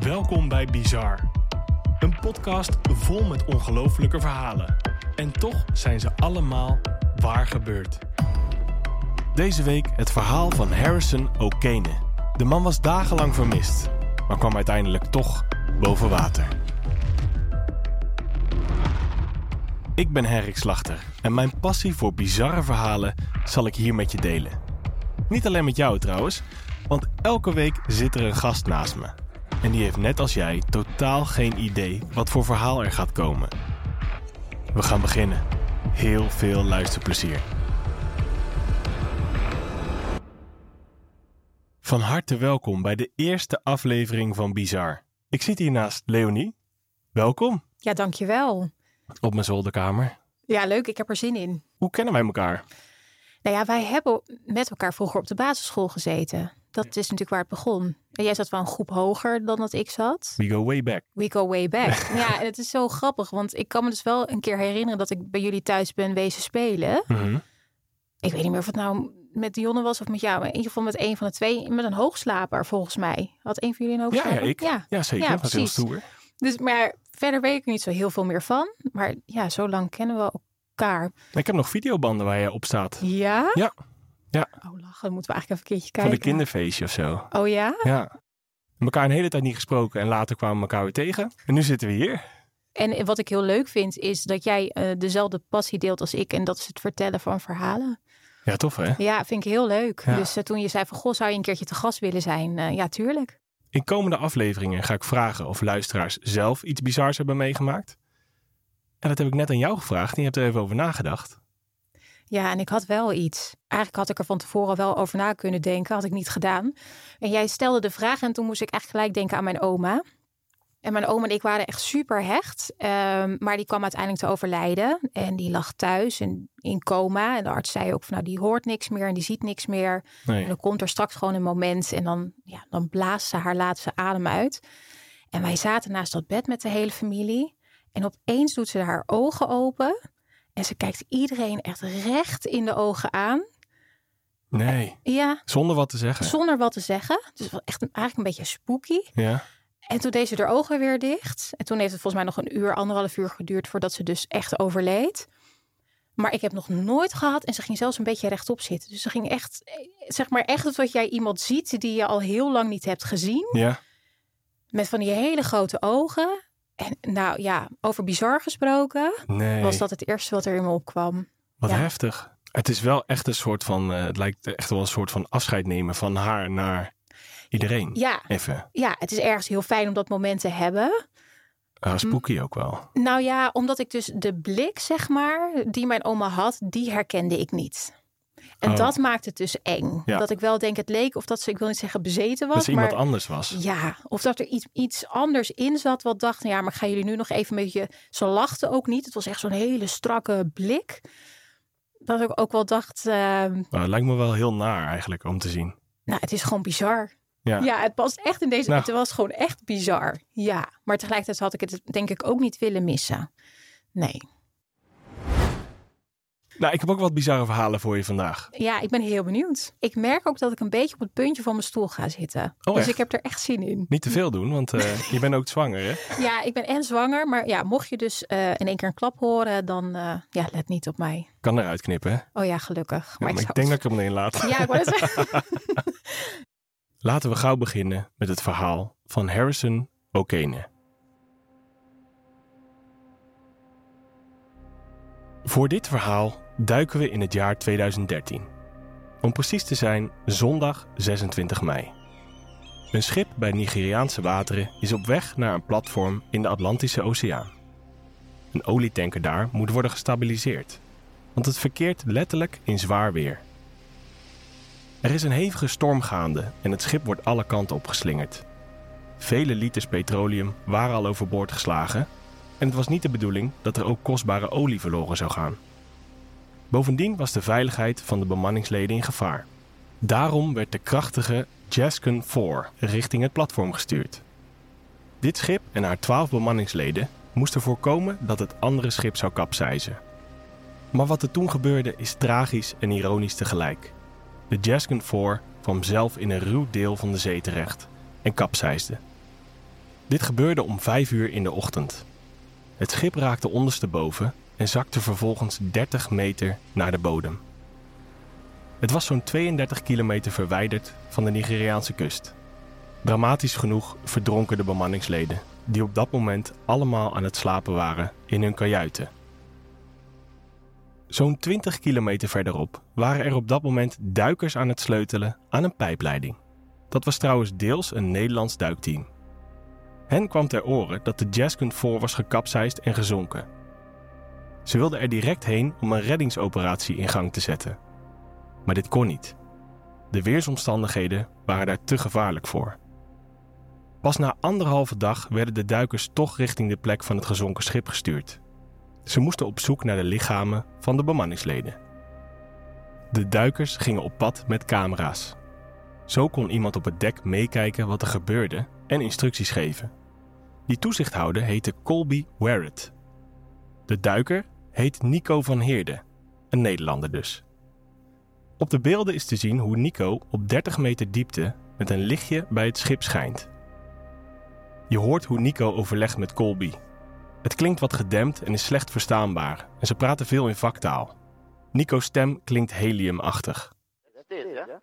Welkom bij Bizar. Een podcast vol met ongelofelijke verhalen. En toch zijn ze allemaal waar gebeurd. Deze week het verhaal van Harrison O'Kane. De man was dagenlang vermist, maar kwam uiteindelijk toch boven water. Ik ben Herrik Slachter en mijn passie voor bizarre verhalen zal ik hier met je delen. Niet alleen met jou trouwens, want elke week zit er een gast naast me. En die heeft net als jij totaal geen idee wat voor verhaal er gaat komen. We gaan beginnen. Heel veel luisterplezier. Van harte welkom bij de eerste aflevering van Bizar. Ik zit hier naast Leonie. Welkom Ja, dankjewel. op mijn zolderkamer. Ja, leuk. Ik heb er zin in. Hoe kennen wij elkaar? Nou ja, wij hebben met elkaar vroeger op de basisschool gezeten. Dat is natuurlijk waar het begon. En jij zat wel een groep hoger dan dat ik zat. We go way back. We go way back. ja, en het is zo grappig, want ik kan me dus wel een keer herinneren dat ik bij jullie thuis ben wezen spelen. Mhm. Ik weet niet meer of het nou met Dionne was of met jou, maar in ieder geval met een van de twee, met een hoogslaper volgens mij. Had een van jullie een Ja, hoogslaper? ja, ik. Ja. Ja, zeker. Ja, dat was heel stoer. Dus, maar verder weet ik er niet zo heel veel meer van. Maar ja, zo lang kennen we elkaar. Ik heb nog videobanden waar jij op staat. Ja? Ja. Ja. Oh, lachen. Dan moeten we eigenlijk even een keertje Van kijken. een kinderfeestje of zo. Oh ja? Ja. Mekaar een hele tijd niet gesproken en later kwamen we elkaar weer tegen. En nu zitten we hier. En wat ik heel leuk vind, is dat jij eh, dezelfde passie deelt als ik. En dat is het vertellen van verhalen. Ja, tof hè? Ja, vind ik heel leuk. Ja. Dus eh, toen je zei van, goh, zou je een keertje te gast willen zijn? Eh, ja, tuurlijk. In komende afleveringen ga ik vragen of luisteraars zelf iets bizars hebben meegemaakt. En dat heb ik net aan jou gevraagd en je hebt er even over nagedacht. Ja, en ik had wel iets. Eigenlijk had ik er van tevoren wel over na kunnen denken. Had ik niet gedaan. En jij stelde de vraag en toen moest ik echt gelijk denken aan mijn oma. En mijn oma en ik waren echt super hecht. Ehm, maar die kwam uiteindelijk te overlijden. En die lag thuis en in coma. En de arts zei ook van nou, die hoort niks meer en die ziet niks meer. En dan komt er straks gewoon een moment en dan, ja, dan blaast ze haar laatste adem uit. En wij zaten naast dat bed met de hele familie. En opeens doet ze haar ogen open. En ze kijkt iedereen echt recht in de ogen aan. Nee. Ja, Zonder wat te zeggen. zonder wat te zeggen. Dus wel echt een, eigenlijk een beetje spooky. Ja. En toen deed ze haar ogen weer dicht. En toen heeft het volgens mij nog een uur, anderhalf uur geduurd voordat ze dus echt overleed. Maar ik heb nog nooit gehad. En ze ging zelfs een beetje rechtop zitten. Dus ze ging echt, eh, zeg maar echt wat jij iemand ziet die je al heel lang niet hebt gezien. Ja. Met van die hele grote ogen. En nou ja, over bizar gesproken, Nee. was dat het eerste wat er in me opkwam. Wat Ja. heftig. Het is wel echt een soort van, eh, het lijkt echt wel een soort van afscheid nemen van haar naar iedereen. Ja, Even. ja, het is ergens heel fijn om dat moment te hebben. Ah, spooky ook wel. Nou ja, omdat ik dus de blik, zeg maar, die mijn oma had, die herkende ik niet. En Oh. dat maakt het dus eng. Ja. Dat ik wel denk, het leek of dat ze, ik wil niet zeggen bezeten was, Dat iemand maar anders was. ja, of dat er iets, iets anders in zat wat dacht, nou ja, maar ik ga jullie nu nog even een beetje, ze lachten ook niet. Het was echt zo'n hele strakke blik. Dat ik ook wel dacht, ehm, Maar het lijkt me wel heel naar eigenlijk om te zien. nou, het is gewoon bizar. Ja. Ja, het past echt in deze. Nou. Het was gewoon echt bizar. Ja, maar tegelijkertijd had ik het denk ik ook niet willen missen. Nee. Nou, ik heb ook wat bizarre verhalen voor je vandaag. Ja, ik ben heel benieuwd. Ik merk ook dat ik een beetje op het puntje van mijn stoel ga zitten. Oh, dus echt? ik heb er echt zin in. Niet te veel doen, want eh, je bent ook zwanger, hè? Ja, ik ben en zwanger. Maar ja, mocht je dus eh, in één keer een klap horen, dan eh, ja, let niet op mij. Kan eruit knippen, hè? Oh ja, gelukkig. Ja, Maar, maar ik zou denk dat ik hem erin laat. Ja, ik wou het zeggen. Laten we gauw beginnen met het verhaal van Harrison O'Kane. Voor dit verhaal duiken we in het jaar 2013. Om precies te zijn, zondag 26 mei. Een schip bij Nigeriaanse wateren is op weg naar een platform in de Atlantische Oceaan. Een olietanker daar moet worden gestabiliseerd, want het verkeert letterlijk in zwaar weer. Er is een hevige storm gaande en het schip wordt alle kanten opgeslingerd. Vele liters petroleum waren al overboord geslagen en het was niet de bedoeling dat er ook kostbare olie verloren zou gaan. Bovendien was de veiligheid van de bemanningsleden in gevaar. Daarom werd de krachtige Jaskin 4 richting het platform gestuurd. Dit schip en haar 12 bemanningsleden moesten voorkomen dat het andere schip zou kapseizen. Maar wat er toen gebeurde is tragisch en ironisch tegelijk. De Jaskin 4 kwam zelf in een ruw deel van de zee terecht en kapseisde. Dit gebeurde om 5 uur in de ochtend. Het schip raakte ondersteboven en zakte vervolgens 30 meter naar de bodem. Het was zo'n 32 kilometer verwijderd van de Nigeriaanse kust. Dramatisch genoeg verdronken de bemanningsleden, die op dat moment allemaal aan het slapen waren in hun kajuiten. Zo'n 20 kilometer verderop waren er op dat moment duikers aan het sleutelen aan een pijpleiding. Dat was trouwens deels een Nederlands duikteam. Hen kwam ter oren dat de Jaskund voor was gekapseist en gezonken. Ze wilden er direct heen om een reddingsoperatie in gang te zetten. Maar dit kon niet. De weersomstandigheden waren daar te gevaarlijk voor. Pas na anderhalve dag werden de duikers toch richting de plek van het gezonken schip gestuurd. Ze moesten op zoek naar de lichamen van de bemanningsleden. De duikers gingen op pad met camera's. Zo kon iemand op het dek meekijken wat er gebeurde en instructies geven. Die toezichthouder heette Colby Warrett. De duiker heet Nico van Heerde, een Nederlander dus. Op de beelden is te zien hoe Nico op 30 meter diepte met een lichtje bij het schip schijnt. Je hoort hoe Nico overlegt met Colby. Het klinkt wat gedempt en is slecht verstaanbaar en ze praten veel in vaktaal. Nico's stem klinkt heliumachtig.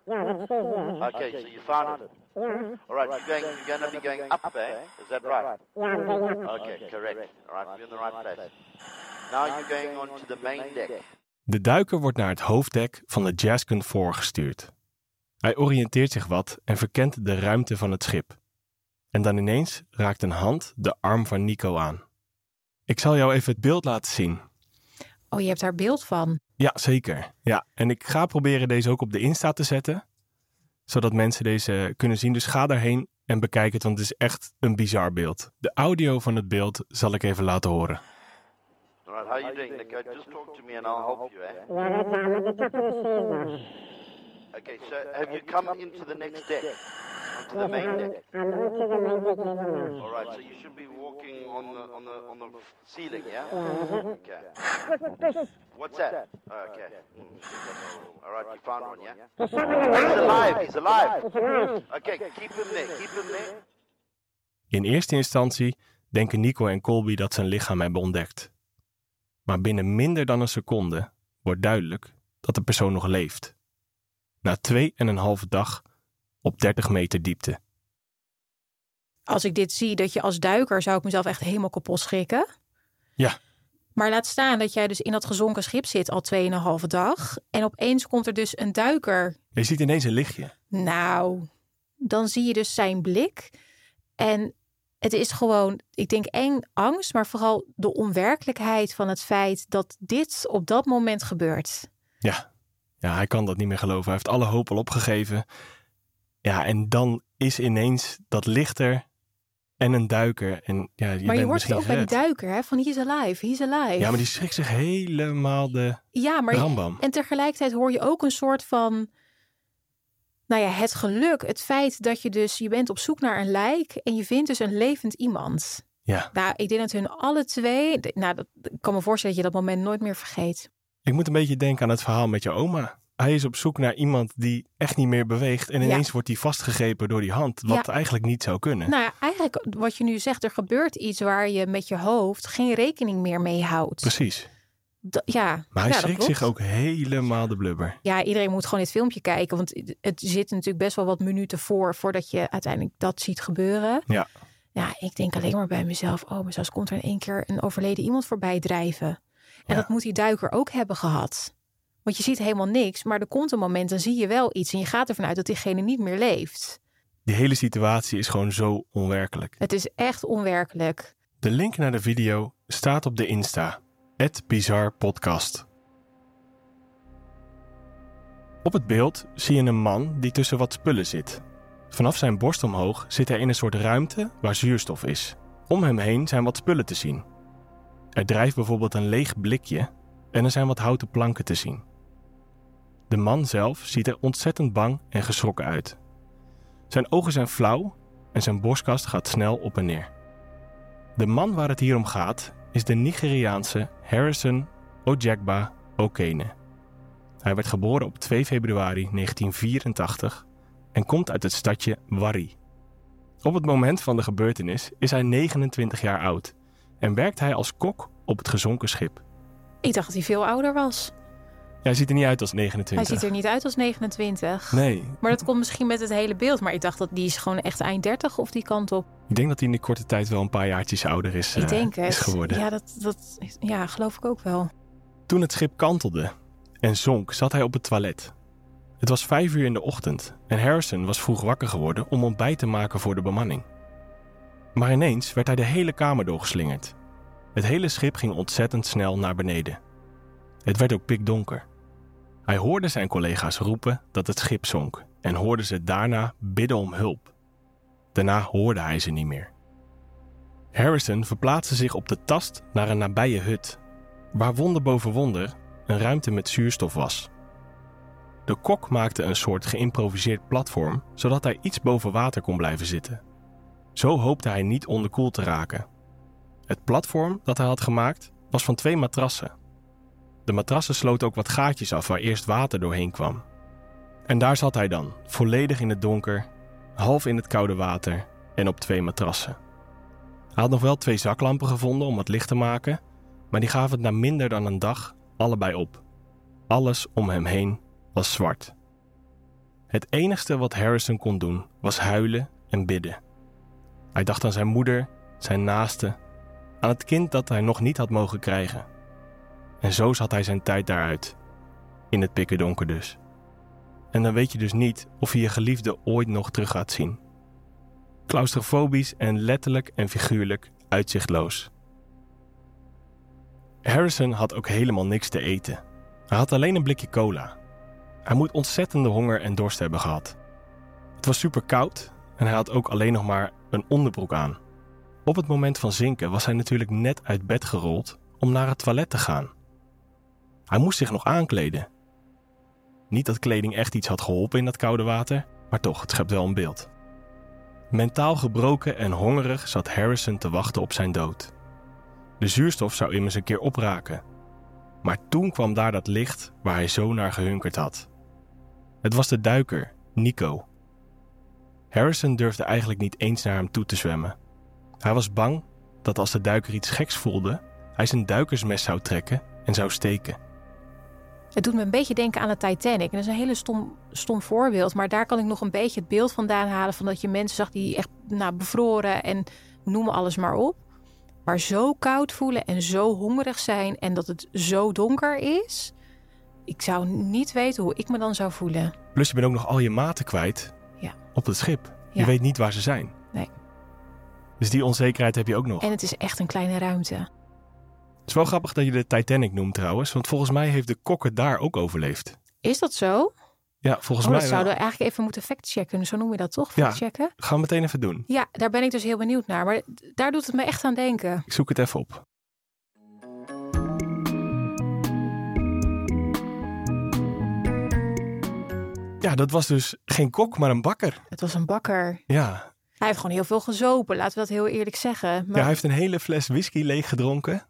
Okay, so you found it. All right, you're, going, you're going to be going up there. Is that right? Okay, correct. All right, you're in the right place. Now you're going on to the main deck. De duiker wordt naar het hoofddek van de Jaskun gestuurd. Hij oriënteert zich wat en verkent de ruimte van het schip. En dan ineens raakt een hand de arm van Nico aan. Ik zal jou even het beeld laten zien. Oh, je hebt daar beeld van. Ja, zeker. Ja, en ik ga proberen deze ook op de Insta te zetten, zodat mensen deze kunnen zien. Dus ga daarheen en bekijk het, want het is echt een bizar beeld. De audio van het beeld zal ik even laten horen. All right, how you doing, Nico? Just talk to me and I'll help you, eh? Okay, so have you come into the next deck? Onto the main deck? All right, so you should be on the on the on the ceiling, yeah? Okay. What's that? Okay. Hmm, All right, you found one, yeah? He's alive. He's alive. Okay, keep him there. Keep him there. In eerste instantie denken Nico en Colby dat ze een lichaam hebben ontdekt. Maar binnen minder dan een seconde wordt duidelijk dat de persoon nog leeft. Na twee en een halve dag op 30 meter diepte. Als ik dit zie, dat je als duiker zou ik mezelf echt helemaal kapot schrikken. Ja, Maar laat staan dat jij dus in dat gezonken schip zit al 2,5 dag. En opeens komt er dus een duiker. je ziet ineens een lichtje. Nou, dan zie je dus zijn blik. En het is gewoon, ik denk eng angst, maar vooral de onwerkelijkheid van het feit dat dit op dat moment gebeurt. Ja. ja, hij kan dat niet meer geloven. Hij heeft alle hoop al opgegeven. Ja, en dan is ineens dat licht er en een duiker. En, ja, je maar je hoort het ook bij die duiker, hè? van he's alive, he's alive. Ja, maar die schrikt zich helemaal de Ja, maar rambam. En tegelijkertijd hoor je ook een soort van, nou ja, het geluk, het feit dat je dus, je bent op zoek naar een lijk en je vindt dus een levend iemand. Ja, Nou, ik denk dat hun alle twee, nou, dat, ik kan me voorstellen dat je dat moment nooit meer vergeet. ik moet een beetje denken aan het verhaal met je oma. Hij is op zoek naar iemand die echt niet meer beweegt. En ineens wordt hij vastgegrepen door die hand. Wat Ja. eigenlijk niet zou kunnen. Nou ja, eigenlijk wat je nu zegt, er gebeurt iets waar je met je hoofd geen rekening meer mee houdt. Precies. Ja, Maar hij schrikt zich ook helemaal de blubber. Ja, iedereen moet gewoon dit filmpje kijken, want het zit natuurlijk best wel wat minuten voor voordat je uiteindelijk dat ziet gebeuren. Ja. Ja, ik denk alleen maar bij mezelf, oh, maar zoals komt er in één keer een overleden iemand voorbij drijven. En dat moet die duiker ook hebben gehad. Want je ziet helemaal niks, maar er komt een moment, dan zie je wel iets en je gaat ervan uit dat diegene niet meer leeft. Die hele situatie is gewoon zo onwerkelijk. Het is echt onwerkelijk. De link naar de video staat op de Insta. Het Bizar Podcast. Op het beeld zie je een man die tussen wat spullen zit. Vanaf zijn borst omhoog zit hij in een soort ruimte waar zuurstof is. Om hem heen zijn wat spullen te zien. Er drijft bijvoorbeeld een leeg blikje en er zijn wat houten planken te zien. De man zelf ziet er ontzettend bang en geschrokken uit. Zijn ogen zijn flauw en zijn borstkast gaat snel op en neer. De man waar het hier om gaat is de Nigeriaanse Harrison Ojegba Okene. Hij werd geboren op 2 februari 1984 en komt uit het stadje Warri. Op het moment van de gebeurtenis is hij 29 jaar oud en werkt hij als kok op het gezonken schip. Ik dacht dat hij veel ouder was. Hij ziet er niet uit als 29. Hij ziet er niet uit als 29. Nee, Maar dat komt misschien met het hele beeld. Maar ik dacht dat die is gewoon echt eind 30 of die kant op. ik denk dat hij in de korte tijd wel een paar jaartjes ouder is, ik eh, denk het. is geworden. Ja, dat, dat, ja, geloof ik ook wel. Toen het schip kantelde en zonk, zat hij op het toilet. Het was vijf uur in de ochtend en Harrison was vroeg wakker geworden om ontbijt te maken voor de bemanning. Maar ineens werd hij de hele kamer doorgeslingerd. Het hele schip ging ontzettend snel naar beneden. Het werd ook pikdonker. Hij hoorde zijn collega's roepen dat het schip zonk en hoorde ze daarna bidden om hulp. Daarna hoorde hij ze niet meer. Harrison verplaatste zich op de tast naar een nabije hut waar wonder boven wonder een ruimte met zuurstof was. De kok maakte een soort geïmproviseerd platform zodat hij iets boven water kon blijven zitten. Zo hoopte hij niet onderkoeld te raken. Het platform dat hij had gemaakt was van twee matrassen. De matrassen sloten ook wat gaatjes af waar eerst water doorheen kwam. En daar zat hij dan, volledig in het donker, half in het koude water en op twee matrassen. Hij had nog wel twee zaklampen gevonden om wat licht te maken, maar die gaven het na minder dan een dag allebei op. Alles om hem heen was zwart. Het enigste wat Harrison kon doen was huilen en bidden. Hij dacht aan zijn moeder, zijn naasten, aan het kind dat hij nog niet had mogen krijgen. En zo zat hij zijn tijd daaruit. In het pikkerdonker dus. En dan weet je dus niet of je je geliefde ooit nog terug gaat zien. Claustrofobisch en letterlijk en figuurlijk uitzichtloos. Harrison had ook helemaal niks te eten. Hij had alleen een blikje cola. Hij moet ontzettende honger en dorst hebben gehad. Het was super koud en hij had ook alleen nog maar een onderbroek aan. Op het moment van zinken was hij natuurlijk net uit bed gerold om naar het toilet te gaan. Hij moest zich nog aankleden. Niet dat kleding echt iets had geholpen in dat koude water, maar toch, het schept wel een beeld. Mentaal gebroken en hongerig zat Harrison te wachten op zijn dood. De zuurstof zou immers een keer opraken. Maar toen kwam daar dat licht waar hij zo naar gehunkerd had. Het was de duiker, Nico. Harrison durfde eigenlijk niet eens naar hem toe te zwemmen. Hij was bang dat als de duiker iets geks voelde, hij zijn duikersmes zou trekken en zou steken. Het doet me een beetje denken aan de Titanic. En dat is een hele stom, stom voorbeeld. Maar daar kan ik nog een beetje het beeld vandaan halen... van dat je mensen zag die echt nou, bevroren en noem alles maar op. Maar zo koud voelen en zo hongerig zijn... en dat het zo donker is... Ik zou niet weten hoe ik me dan zou voelen. Plus je bent ook nog al je maten kwijt Ja. op het schip. Je Ja. weet niet waar ze zijn. Nee. Dus die onzekerheid heb je ook nog. En het is echt een kleine ruimte. Het is wel grappig dat je de Titanic noemt trouwens, want volgens mij heeft de kok het daar ook overleefd. Is dat zo? Ja, volgens Oh, mij dat zouden we eigenlijk even moeten factchecken. Zo noem je dat toch? Ja. Factchecken? Gaan we meteen even doen. Ja, daar ben ik dus heel benieuwd naar. Maar daar doet het me echt aan denken. Ik zoek het even op. Ja, dat was dus geen kok, maar een bakker. Het was een bakker. Ja. Hij heeft gewoon heel veel gezopen, laten we dat heel eerlijk zeggen. Maar, ja, hij heeft een hele fles whisky leeg gedronken.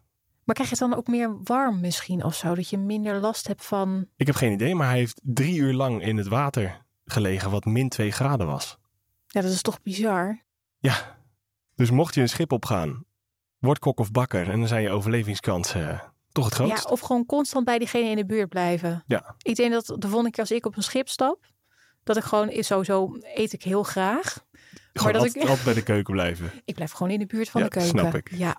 Maar krijg je het dan ook meer warm misschien of zo? Dat je minder last hebt van... Ik heb geen idee, maar hij heeft drie uur lang in het water gelegen, wat min 2 graden was. Ja, dat is toch bizar? Ja, dus mocht je een schip opgaan, word kok of bakker en dan zijn je overlevingskansen eh, toch het grootst. Ja, of gewoon constant bij diegene in de buurt blijven. Ja. Ik denk dat de volgende keer als ik op een schip stap... dat ik gewoon... Sowieso eet ik heel graag. Gewoon dat altijd, ik- altijd bij de keuken blijven. Ik blijf gewoon in de buurt van Ja, de keuken. snap ik. Ja.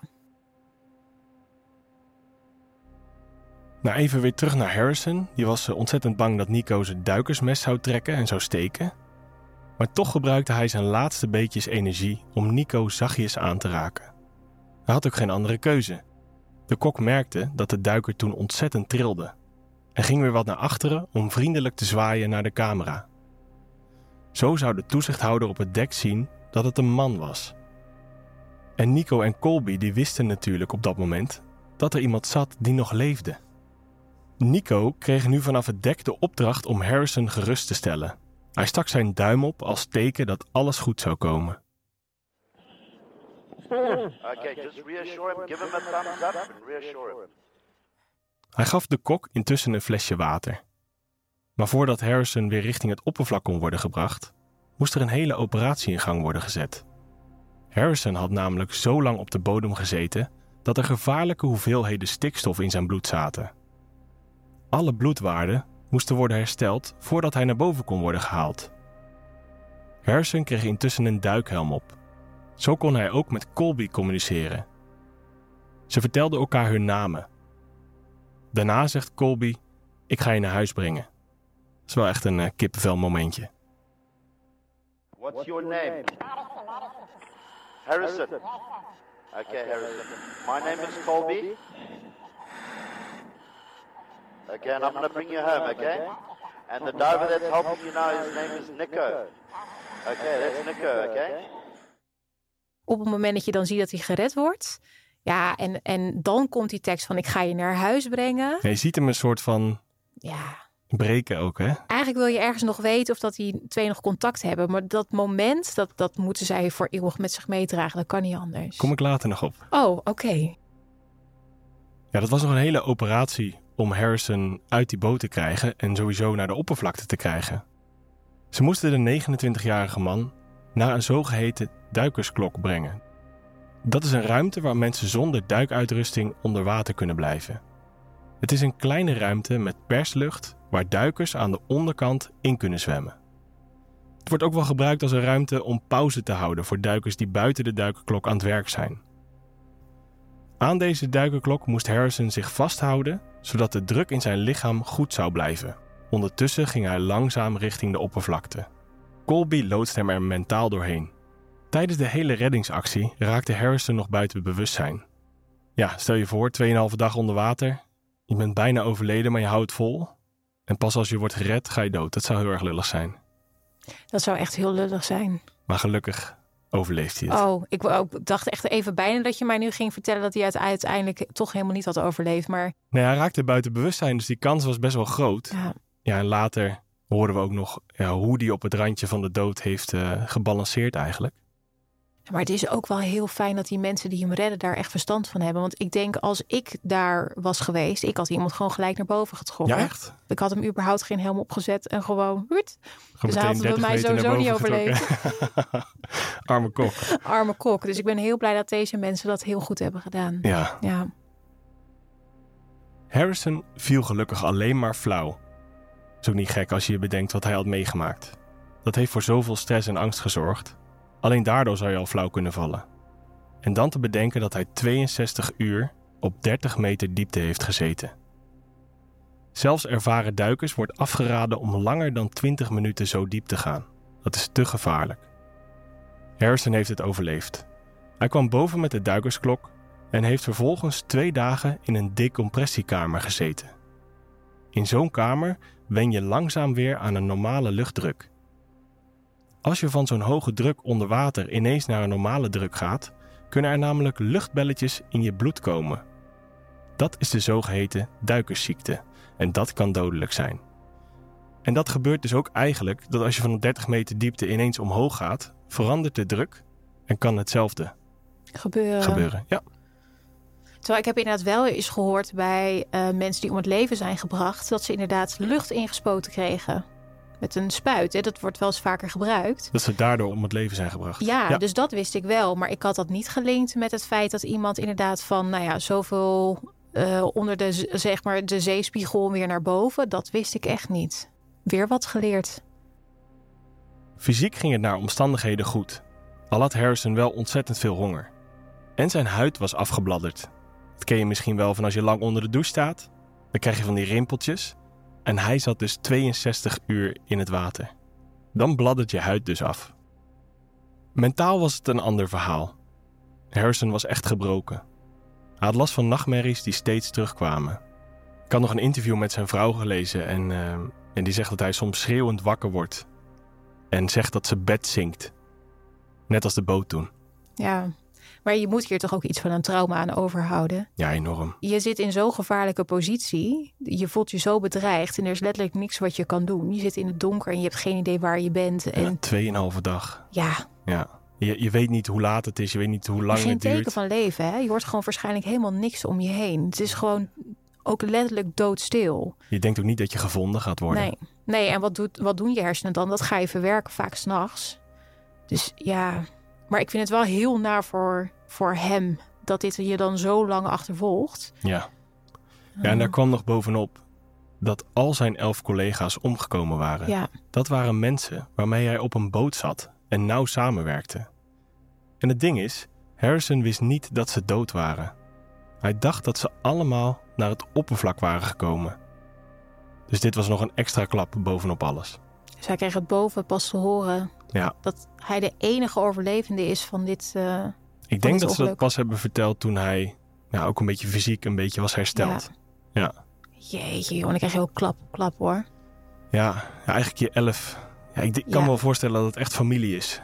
Nou, even weer terug naar Harrison. Die was eh, ontzettend bang dat Nico zijn duikersmes zou trekken en zou steken. Maar toch gebruikte hij zijn laatste beetjes energie om Nico zachtjes aan te raken. Hij had ook geen andere keuze. De kok merkte dat de duiker toen ontzettend trilde en ging weer wat naar achteren om vriendelijk te zwaaien naar de camera. Zo zou de toezichthouder op het dek zien dat het een man was. En Nico en Colby die wisten natuurlijk op dat moment dat er iemand zat die nog leefde. Nico kreeg nu vanaf het dek de opdracht om Harrison gerust te stellen. Hij stak zijn duim op als teken dat alles goed zou komen. Okay, just reassure him. Give him a thumbs up and reassure him. Hij gaf de kok intussen een flesje water. Maar voordat Harrison weer richting het oppervlak kon worden gebracht, moest er een hele operatie in gang worden gezet. Harrison had namelijk zo lang op de bodem gezeten dat er gevaarlijke hoeveelheden stikstof in zijn bloed zaten. Alle bloedwaarden moesten worden hersteld voordat hij naar boven kon worden gehaald. Harrison kreeg intussen een duikhelm op. Zo kon hij ook met Colby communiceren. Ze vertelden elkaar hun namen. Daarna zegt Colby: Ik ga je naar huis brengen. Dat is wel echt een uh, kippenvel momentje. What's your name? Harrison. Okay, Harrison. My name is Colby. And I'm going to bring you home, okay? And the diver that's helping you now, his name is Nico. Okay, that's Nico, okay? Op het moment dat je dan ziet dat hij gered wordt. Ja, en, en dan komt die tekst van ik ga je naar huis brengen. Ja, je ziet hem een soort van Ja, breken ook, hè? eigenlijk wil je ergens nog weten of dat die twee nog contact hebben. Maar dat moment, dat, dat moeten zij voor eeuwig met zich meedragen. Dat kan niet anders. Kom ik later nog op. Oh, oké. Ja, dat was nog een hele operatie om Harrison uit die boot te krijgen en sowieso naar de oppervlakte te krijgen. Ze moesten de 29-jarige man naar een zogeheten duikersklok brengen. Dat is een ruimte waar mensen zonder duikuitrusting onder water kunnen blijven. Het is een kleine ruimte met perslucht waar duikers aan de onderkant in kunnen zwemmen. Het wordt ook wel gebruikt als een ruimte om pauze te houden voor duikers die buiten de duikerklok aan het werk zijn. Aan deze duikerklok moest Harrison zich vasthouden zodat de druk in zijn lichaam goed zou blijven. Ondertussen ging hij langzaam richting de oppervlakte. Colby loodste hem er mentaal doorheen. Tijdens de hele reddingsactie raakte Harrison nog buiten bewustzijn. Ja, stel je voor, 2,5 dag onder water. Je bent bijna overleden, maar je houdt vol. En pas als je wordt gered, ga je dood. Dat zou heel erg lullig zijn. Dat zou echt heel lullig zijn. Maar gelukkig overleeft hij het. Oh, ik dacht echt even bijna dat je mij nu ging vertellen dat hij het uiteindelijk toch helemaal niet had overleefd. Maar Nee, hij raakte buiten bewustzijn, dus die kans was best wel groot. ja, Ja, en later hoorden we ook nog ja, hoe die op het randje van de dood heeft eh, gebalanceerd eigenlijk. Maar het is ook wel heel fijn dat die mensen die hem redden daar echt verstand van hebben. Want ik denk als ik daar was geweest, ik had iemand gewoon gelijk naar boven getrokken. Ja, echt? Ik had hem überhaupt geen helm opgezet en gewoon, Gewoon Dus hij had het bij 30 mij sowieso niet getrokken. Arme kok. arme kok. Dus ik ben heel blij dat deze mensen dat heel goed hebben gedaan. Ja. Ja, Harrison viel gelukkig alleen maar flauw. Is ook niet gek als je je bedenkt wat hij had meegemaakt. Dat heeft voor zoveel stress en angst gezorgd. Alleen daardoor zou je al flauw kunnen vallen. En dan te bedenken dat hij 62 uur op 30 meter diepte heeft gezeten. Zelfs ervaren duikers wordt afgeraden om langer dan 20 minuten zo diep te gaan. Dat is te gevaarlijk. Harrison heeft het overleefd. Hij kwam boven met de duikersklok en heeft vervolgens twee dagen in een decompressiekamer gezeten. In zo'n kamer wen je langzaam weer aan een normale luchtdruk. Als je van zo'n hoge druk onder water ineens naar een normale druk gaat, kunnen er namelijk luchtbelletjes in je bloed komen. Dat is de zogeheten duikersziekte en dat kan dodelijk zijn. En dat gebeurt dus ook eigenlijk dat als je van 30 meter diepte ineens omhoog gaat, verandert de druk en kan hetzelfde gebeuren. gebeuren. Ja. Terwijl ik heb inderdaad wel eens gehoord bij eh, mensen die om het leven zijn gebracht, dat ze inderdaad lucht ingespoten kregen. Met een spuit. Hè. Dat wordt wel eens vaker gebruikt. Dat ze daardoor om het leven zijn gebracht. Ja, dus dat wist ik wel. Maar ik had dat niet gelinkt met het feit dat iemand inderdaad van, nou ja, zoveel eh, onder de, zeg maar, de zeespiegel weer naar boven. Dat wist ik echt niet. Weer wat geleerd. Fysiek ging het naar omstandigheden goed. Al had Harrison wel ontzettend veel honger. En zijn huid was afgebladderd. Dat ken je misschien wel van als je lang onder de douche staat. Dan krijg je van die rimpeltjes. En hij zat dus 62 uur in het water. Dan bladdert je huid dus af. Mentaal was het een ander verhaal. Harrison was echt gebroken. Hij had last van nachtmerries die steeds terugkwamen. Ik had nog een interview met zijn vrouw gelezen en, eh, en die zegt dat hij soms schreeuwend wakker wordt en zegt dat zijn bed zinkt. Net als de boot toen. Ja. Maar je moet hier toch ook iets van een trauma aan overhouden. Ja, enorm. Je zit in zo'n gevaarlijke positie. Je voelt je zo bedreigd en er is letterlijk niks wat je kan doen. Je zit in het donker en je hebt geen idee waar je bent. En Ja, tweeënhalve dag. ja, Ja. Je, je weet niet hoe laat het is, je weet niet hoe lang geen het teken duurt. van leven. Hè? Je hoort gewoon waarschijnlijk helemaal niks om je heen. Het is gewoon ook letterlijk doodstil. Je denkt ook niet dat je gevonden gaat worden. Nee, nee en wat, doet, wat doen je hersenen dan? Dat ga je verwerken vaak s'nachts. Dus ja, Maar ik vind het wel heel naar voor, voor hem dat dit je dan zo lang achtervolgt. Ja. Ja, en daar kwam nog bovenop dat al zijn elf collega's omgekomen waren. Ja, Dat waren mensen waarmee hij op een boot zat en nauw samenwerkte. En het ding is, Harrison wist niet dat ze dood waren. Hij dacht dat ze allemaal naar het oppervlak waren gekomen. Dus dit was nog een extra klap bovenop alles. Dus hij kreeg het boven pas te horen Ja, dat hij de enige overlevende is van dit. eh, ik denk dat ze dat pas hebben verteld toen hij nou, ook een beetje fysiek een beetje was hersteld. Ja, Jeetje, joh, en ik krijg heel klap klap hoor. ja, ja eigenlijk je elf. Ja, ik, ik kan Ja. me wel voorstellen dat het echt familie is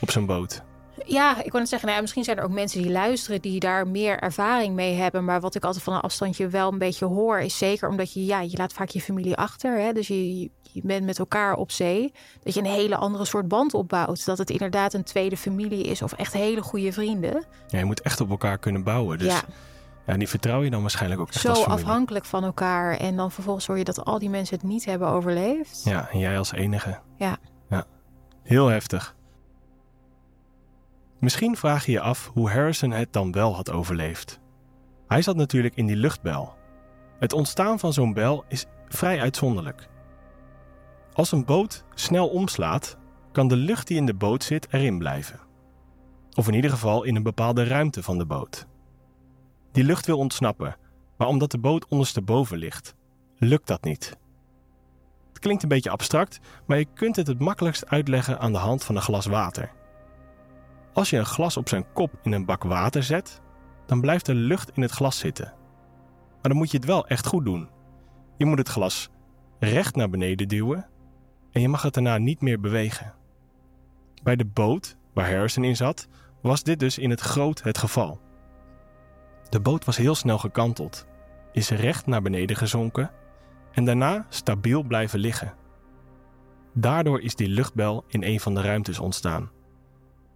op zijn boot. Ja, ik wil het zeggen, nou ja, misschien zijn er ook mensen die luisteren die daar meer ervaring mee hebben. Maar wat ik altijd van een afstandje wel een beetje hoor, is zeker omdat je, ja, je laat vaak je familie achter. Hè? Dus je, je bent met elkaar op zee. Dat je een hele andere soort band opbouwt. Dat het inderdaad een tweede familie is of echt hele goede vrienden. Ja, je moet echt op elkaar kunnen bouwen. Dus ja. ja, die vertrouw je dan waarschijnlijk ook echt zo afhankelijk van elkaar. En dan vervolgens hoor je dat al die mensen het niet hebben overleefd. Ja, en jij als enige. Ja. ja. Heel heftig. Misschien vraag je je af hoe Harrison het dan wel had overleefd. Hij zat natuurlijk in die luchtbel. Het ontstaan van zo'n bel is vrij uitzonderlijk. Als een boot snel omslaat, kan de lucht die in de boot zit erin blijven. Of in ieder geval in een bepaalde ruimte van de boot. Die lucht wil ontsnappen, maar omdat de boot ondersteboven ligt, lukt dat niet. Het klinkt een beetje abstract, maar je kunt het het makkelijkst uitleggen aan de hand van een glas water. Als je een glas op zijn kop in een bak water zet, dan blijft er lucht in het glas zitten. Maar dan moet je het wel echt goed doen. Je moet het glas recht naar beneden duwen en je mag het daarna niet meer bewegen. Bij de boot waar Harrison in zat, was dit dus in het groot het geval. De boot was heel snel gekanteld, is recht naar beneden gezonken en daarna stabiel blijven liggen. Daardoor is die luchtbel in een van de ruimtes ontstaan.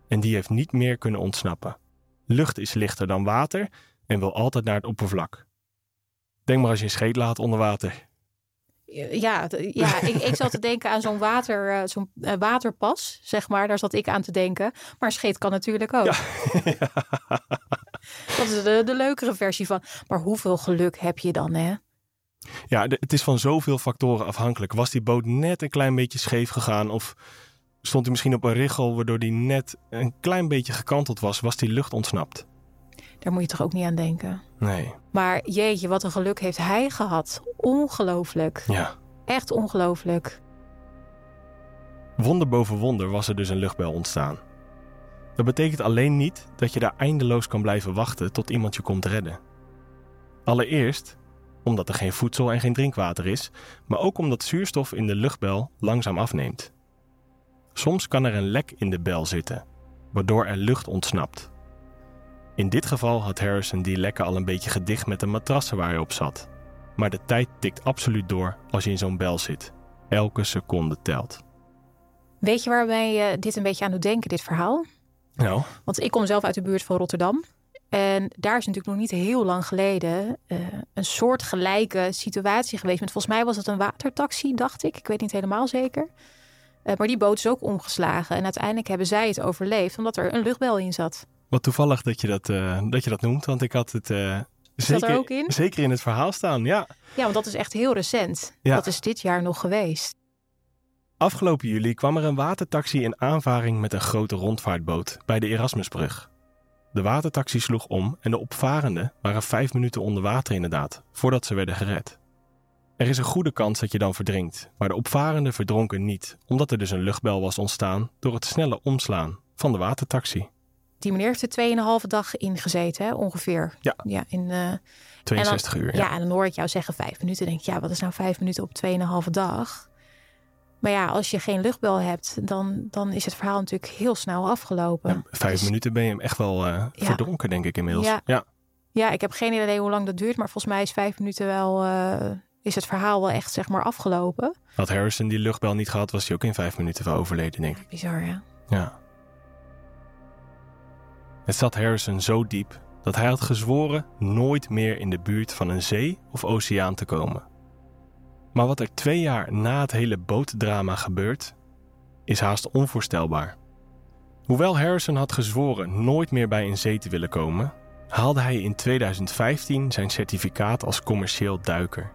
En die heeft niet meer kunnen ontsnappen. Lucht is lichter dan water en wil altijd naar het oppervlak. Denk maar als je een scheet laat onder water. Ja, ja ik, ik zat te denken aan zo'n water, eh, zo'n eh, waterpas, zeg maar. Daar zat ik aan te denken. Maar scheet kan natuurlijk ook. Dat is de, de leukere versie van. Maar hoeveel geluk heb je dan, hè? Ja, het is van zoveel factoren afhankelijk. Was die boot net een klein beetje scheef gegaan of stond hij misschien op een richel waardoor die net een klein beetje gekanteld was, was die lucht ontsnapt? Daar moet je toch ook niet aan denken. Nee, Maar jeetje, wat een geluk heeft hij gehad. Ongelooflijk. ja. Echt ongelooflijk. Wonder boven wonder was er dus een luchtbel ontstaan. Dat betekent alleen niet dat je daar eindeloos kan blijven wachten tot iemand je komt redden. Allereerst omdat er geen voedsel en geen drinkwater is, maar ook omdat zuurstof in de luchtbel langzaam afneemt. Soms kan er een lek in de bel zitten, waardoor er lucht ontsnapt. In dit geval had Harrison die lekken al een beetje gedicht met de matrassen waar hij op zat. Maar de tijd tikt absoluut door als je in zo'n bel zit. Elke seconde telt. Weet je waarbij je dit een beetje aan doet denken, dit verhaal? Nou, Want ik kom zelf uit de buurt van Rotterdam. En daar is natuurlijk nog niet heel lang geleden eh, een soort gelijke situatie geweest. Met volgens mij was het een watertaxi, dacht ik. Ik weet niet helemaal zeker. Eh, maar die boot is ook omgeslagen. En uiteindelijk hebben zij het overleefd omdat er een luchtbel in zat. wat toevallig dat je dat, eh, dat, je dat noemt, want ik had het eh, zeker, er ook in? zeker in het verhaal staan. Ja. Ja, want dat is echt heel recent. Ja. Dat is dit jaar nog geweest. Afgelopen juli kwam er een watertaxi in aanvaring met een grote rondvaartboot bij de Erasmusbrug. De watertaxi sloeg om en de opvarenden waren vijf minuten onder water inderdaad, voordat ze werden gered. Er is een goede kans dat je dan verdrinkt, maar de opvarenden verdronken niet, omdat er dus een luchtbel was ontstaan door het snelle omslaan van de watertaxi. Die meneer heeft er tweeënhalve dag ingezeten, hè, ongeveer. Ja. ja, in, eh, 62 en dan, uur. Ja. en dan hoor ik jou zeggen vijf minuten. denk ik, ja, wat is nou vijf minuten op tweeënhalve dag? Maar ja, als je geen luchtbel hebt, dan, dan is het verhaal natuurlijk heel snel afgelopen. Ja, vijf Dus- minuten ben je hem echt wel eh, Ja. verdronken, denk ik inmiddels. Ja. ja. Ja, ik heb geen idee hoe lang dat duurt, maar volgens mij is vijf minuten wel, eh, is het verhaal wel echt zeg maar afgelopen. Had Harrison die luchtbel niet gehad, was hij ook in vijf minuten wel overleden, denk ik. Bizar, hè? Ja. Het zat Harrison zo diep dat hij had gezworen nooit meer in de buurt van een zee of oceaan te komen. Maar wat er twee jaar na het hele bootdrama gebeurt, is haast onvoorstelbaar. Hoewel Harrison had gezworen nooit meer bij een zee te willen komen, haalde hij in 2015 zijn certificaat als commercieel duiker.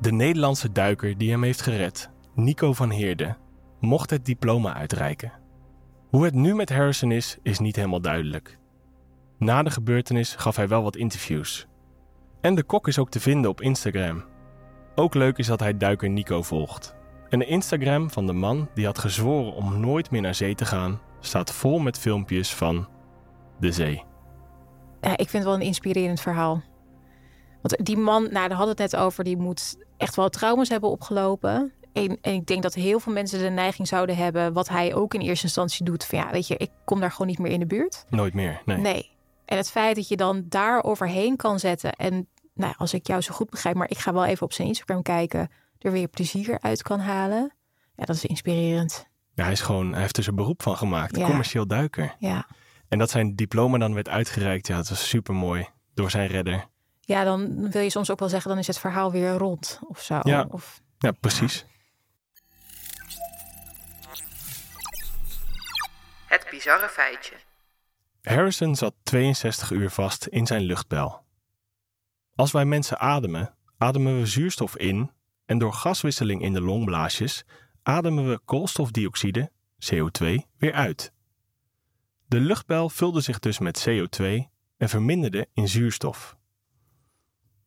De Nederlandse duiker die hem heeft gered, Nico van Heerde, mocht het diploma uitreiken. Hoe het nu met Harrison is, is niet helemaal duidelijk. Na de gebeurtenis gaf hij wel wat interviews. En de kok is ook te vinden op Instagram. Ook leuk is dat hij duiker Nico volgt. En de Instagram van de man die had gezworen om nooit meer naar zee te gaan, staat vol met filmpjes van de zee. Ja, ik vind het wel een inspirerend verhaal. Want die man, nou, daar hadden het net over, die moet echt wel trauma's hebben opgelopen. En, en, ik denk dat heel veel mensen de neiging zouden hebben, wat hij ook in eerste instantie doet, van ja, weet je, ik kom daar gewoon niet meer in de buurt. Nooit meer, nee. Nee. En het feit dat je dan daar overheen kan zetten en, nou, als ik jou zo goed begrijp, maar ik ga wel even op zijn Instagram kijken, er weer plezier uit kan halen. Ja, dat is inspirerend. Ja, hij is gewoon, hij heeft er zijn beroep van gemaakt, ja. commercieel duiker. Ja. En dat zijn diploma dan werd uitgereikt, ja, dat was super mooi door zijn redder. Ja, dan wil je soms ook wel zeggen, dan is het verhaal weer rond of zo. Ja, of, ja precies. Het bizarre feitje. Harrison zat 62 uur vast in zijn luchtbel. Als wij mensen ademen, ademen we zuurstof in en door gaswisseling in de longblaasjes ademen we koolstofdioxide, CO2, weer uit. De luchtbel vulde zich dus met CO2 en verminderde in zuurstof.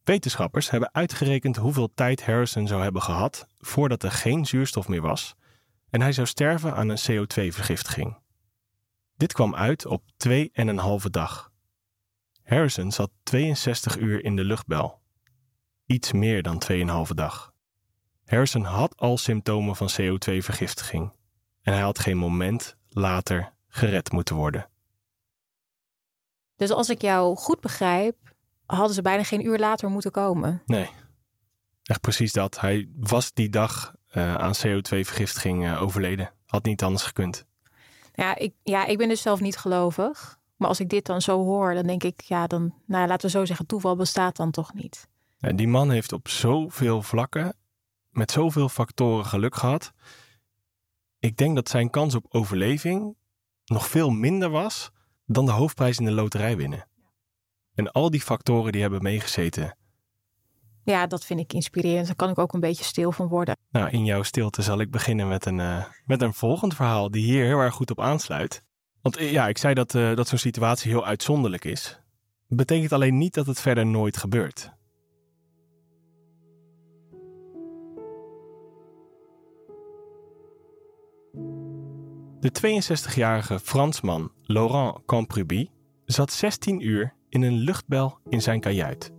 Wetenschappers hebben uitgerekend hoeveel tijd Harrison zou hebben gehad voordat er geen zuurstof meer was en hij zou sterven aan een CO2-vergiftiging. Dit kwam uit op 2,5 dag. Harrison zat 62 uur in de luchtbel. Iets meer dan 2,5 dag. Harrison had al symptomen van CO2-vergiftiging en hij had geen moment later gered moeten worden. Dus als ik jou goed begrijp, hadden ze bijna geen uur later moeten komen. Nee, echt precies dat. Hij was die dag uh, aan CO2-vergiftiging uh, overleden. Had niet anders gekund. Ja ik, ja, ik ben dus zelf niet gelovig. Maar als ik dit dan zo hoor, dan denk ik, ja, dan, nou, laten we zo zeggen, toeval bestaat dan toch niet. Ja, die man heeft op zoveel vlakken, met zoveel factoren geluk gehad. Ik denk dat zijn kans op overleving nog veel minder was dan de hoofdprijs in de loterij winnen. En al die factoren die hebben meegezeten. Ja, dat vind ik inspirerend. Daar kan ik ook een beetje stil van worden. Nou, in jouw stilte zal ik beginnen met een, uh, met een volgend verhaal die hier heel erg goed op aansluit. Want eh, ja, ik zei dat, uh, dat zo'n situatie heel uitzonderlijk is. Betekent alleen niet dat het verder nooit gebeurt. De 62-jarige Fransman Laurent Campruby zat 16 uur in een luchtbel in zijn kajuit.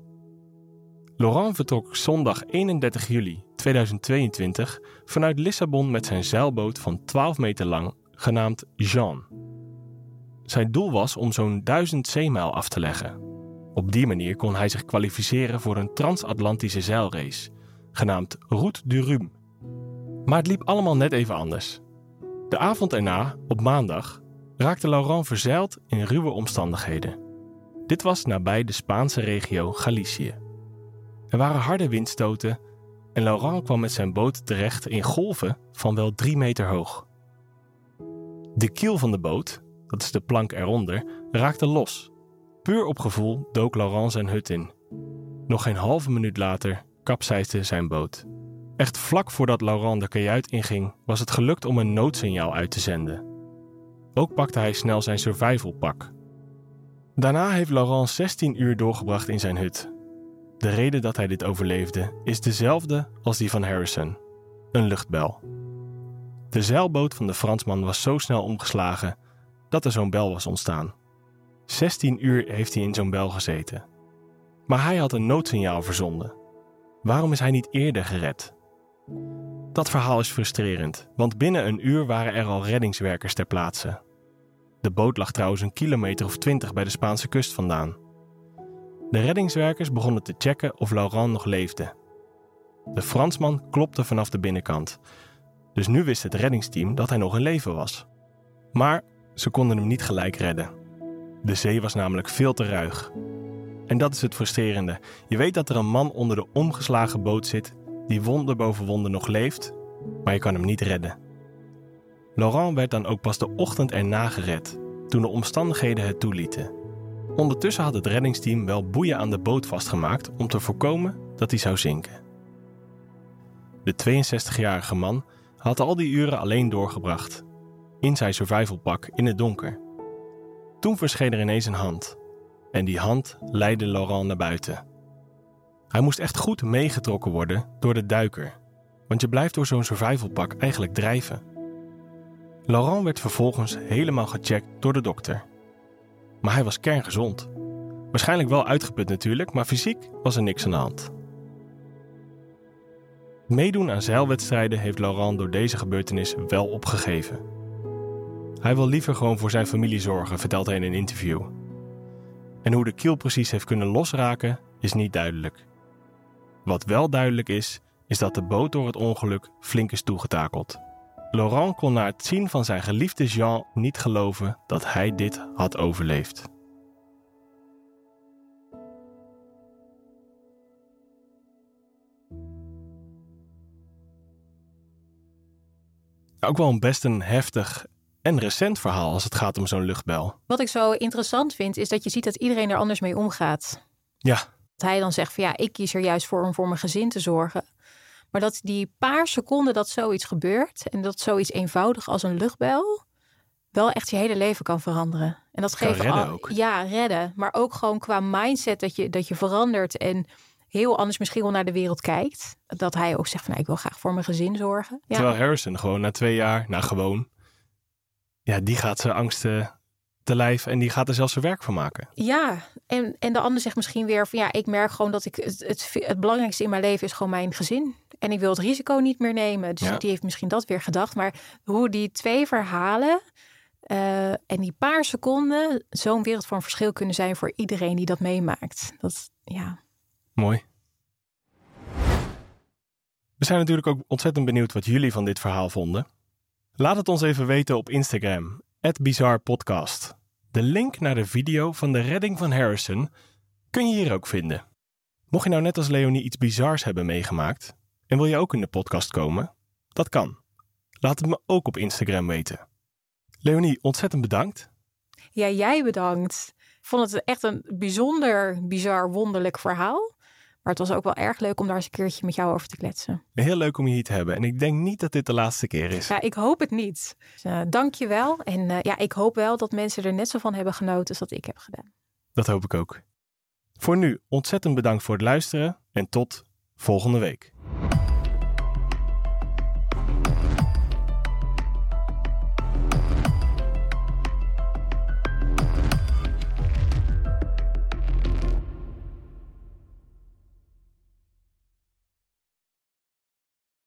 Laurent vertrok zondag 31 juli 2022 vanuit Lissabon met zijn zeilboot van 12 meter lang, genaamd Jean. Zijn doel was om zo'n 1000 zeemijl af te leggen. Op die manier kon hij zich kwalificeren voor een transatlantische zeilrace, genaamd Route du Rhum. Maar het liep allemaal net even anders. De avond erna, op maandag, raakte Laurent verzeild in ruwe omstandigheden. Dit was nabij de Spaanse regio Galicië. Er waren harde windstoten en Laurent kwam met zijn boot terecht in golven van wel drie meter hoog. De kiel van de boot, dat is de plank eronder, raakte los. Puur op gevoel dook Laurent zijn hut in. Nog geen halve minuut later kapseisde zijn boot. Echt vlak voordat Laurent de kajuit inging, was het gelukt om een noodsignaal uit te zenden. Ook pakte hij snel zijn survivalpak. Daarna heeft Laurent 16 uur doorgebracht in zijn hut. De reden dat hij dit overleefde is dezelfde als die van Harrison: een luchtbel. De zeilboot van de Fransman was zo snel omgeslagen dat er zo'n bel was ontstaan. 16 uur heeft hij in zo'n bel gezeten. Maar hij had een noodsignaal verzonden. Waarom is hij niet eerder gered? Dat verhaal is frustrerend, want binnen een uur waren er al reddingswerkers ter plaatse. De boot lag trouwens een kilometer of twintig bij de Spaanse kust vandaan. De reddingswerkers begonnen te checken of Laurent nog leefde. De Fransman klopte vanaf de binnenkant, dus nu wist het reddingsteam dat hij nog in leven was. Maar ze konden hem niet gelijk redden. De zee was namelijk veel te ruig. En dat is het frustrerende. Je weet dat er een man onder de omgeslagen boot zit die wonder boven wonder nog leeft, maar je kan hem niet redden. Laurent werd dan ook pas de ochtend erna gered, toen de omstandigheden het toelieten. Ondertussen had het reddingsteam wel boeien aan de boot vastgemaakt om te voorkomen dat hij zou zinken. De 62-jarige man had al die uren alleen doorgebracht, in zijn survivalpak in het donker. Toen verscheen er ineens een hand, en die hand leidde Laurent naar buiten. Hij moest echt goed meegetrokken worden door de duiker, want je blijft door zo'n survivalpak eigenlijk drijven. Laurent werd vervolgens helemaal gecheckt door de dokter. Maar hij was kerngezond. Waarschijnlijk wel uitgeput natuurlijk, maar fysiek was er niks aan de hand. Meedoen aan zeilwedstrijden heeft Laurent door deze gebeurtenis wel opgegeven. Hij wil liever gewoon voor zijn familie zorgen, vertelt hij in een interview. En hoe de kiel precies heeft kunnen losraken, is niet duidelijk. Wat wel duidelijk is, is dat de boot door het ongeluk flink is toegetakeld. Laurent kon na het zien van zijn geliefde Jean niet geloven dat hij dit had overleefd. Ook wel een best een heftig en recent verhaal als het gaat om zo'n luchtbel. Wat ik zo interessant vind, is dat je ziet dat iedereen er anders mee omgaat. Ja, Dat hij dan zegt van ja, ik kies er juist voor om voor mijn gezin te zorgen. Maar dat die paar seconden dat zoiets gebeurt en dat zoiets eenvoudig als een luchtbel wel echt je hele leven kan veranderen. En dat geeft redden al, ook. ja, redden, maar ook gewoon qua mindset dat je dat je verandert en heel anders misschien wel naar de wereld kijkt. Dat hij ook zegt van nou, ik wil graag voor mijn gezin zorgen. Ja. terwijl Harrison gewoon na twee jaar, nou gewoon, ja, die gaat zijn angsten te lijf en die gaat er zelfs zijn werk van maken. Ja, en, en de ander zegt misschien weer van ja, ik merk gewoon dat ik het, het, het belangrijkste in mijn leven is gewoon mijn gezin. En ik wil het risico niet meer nemen. Dus Ja. die heeft misschien dat weer gedacht. Maar hoe die twee verhalen eh, en die paar seconden zo'n wereld van verschil kunnen zijn voor iedereen die dat meemaakt. Dat, ja. Mooi. We zijn natuurlijk ook ontzettend benieuwd wat jullie van dit verhaal vonden. Laat het ons even weten op Instagram, @bizarpodcast. De link naar de video van de redding van Harrison kun je hier ook vinden. Mocht je nou net als Leonie iets bizars hebben meegemaakt en wil je ook in de podcast komen, dat kan. Laat het me ook op Instagram weten. Leonie, ontzettend bedankt. ja, jij bedankt. Vond het echt een bijzonder, bizar, wonderlijk verhaal. Maar het was ook wel erg leuk om daar eens een keertje met jou over te kletsen. Heel leuk om je hier te hebben en ik denk niet dat dit de laatste keer is. Ja, ik hoop het niet. Dus, eh, dank je wel. En eh, ja, ik hoop wel dat mensen er net zo van hebben genoten als dat ik heb gedaan. Dat hoop ik ook. Voor nu ontzettend bedankt voor het luisteren en tot volgende week.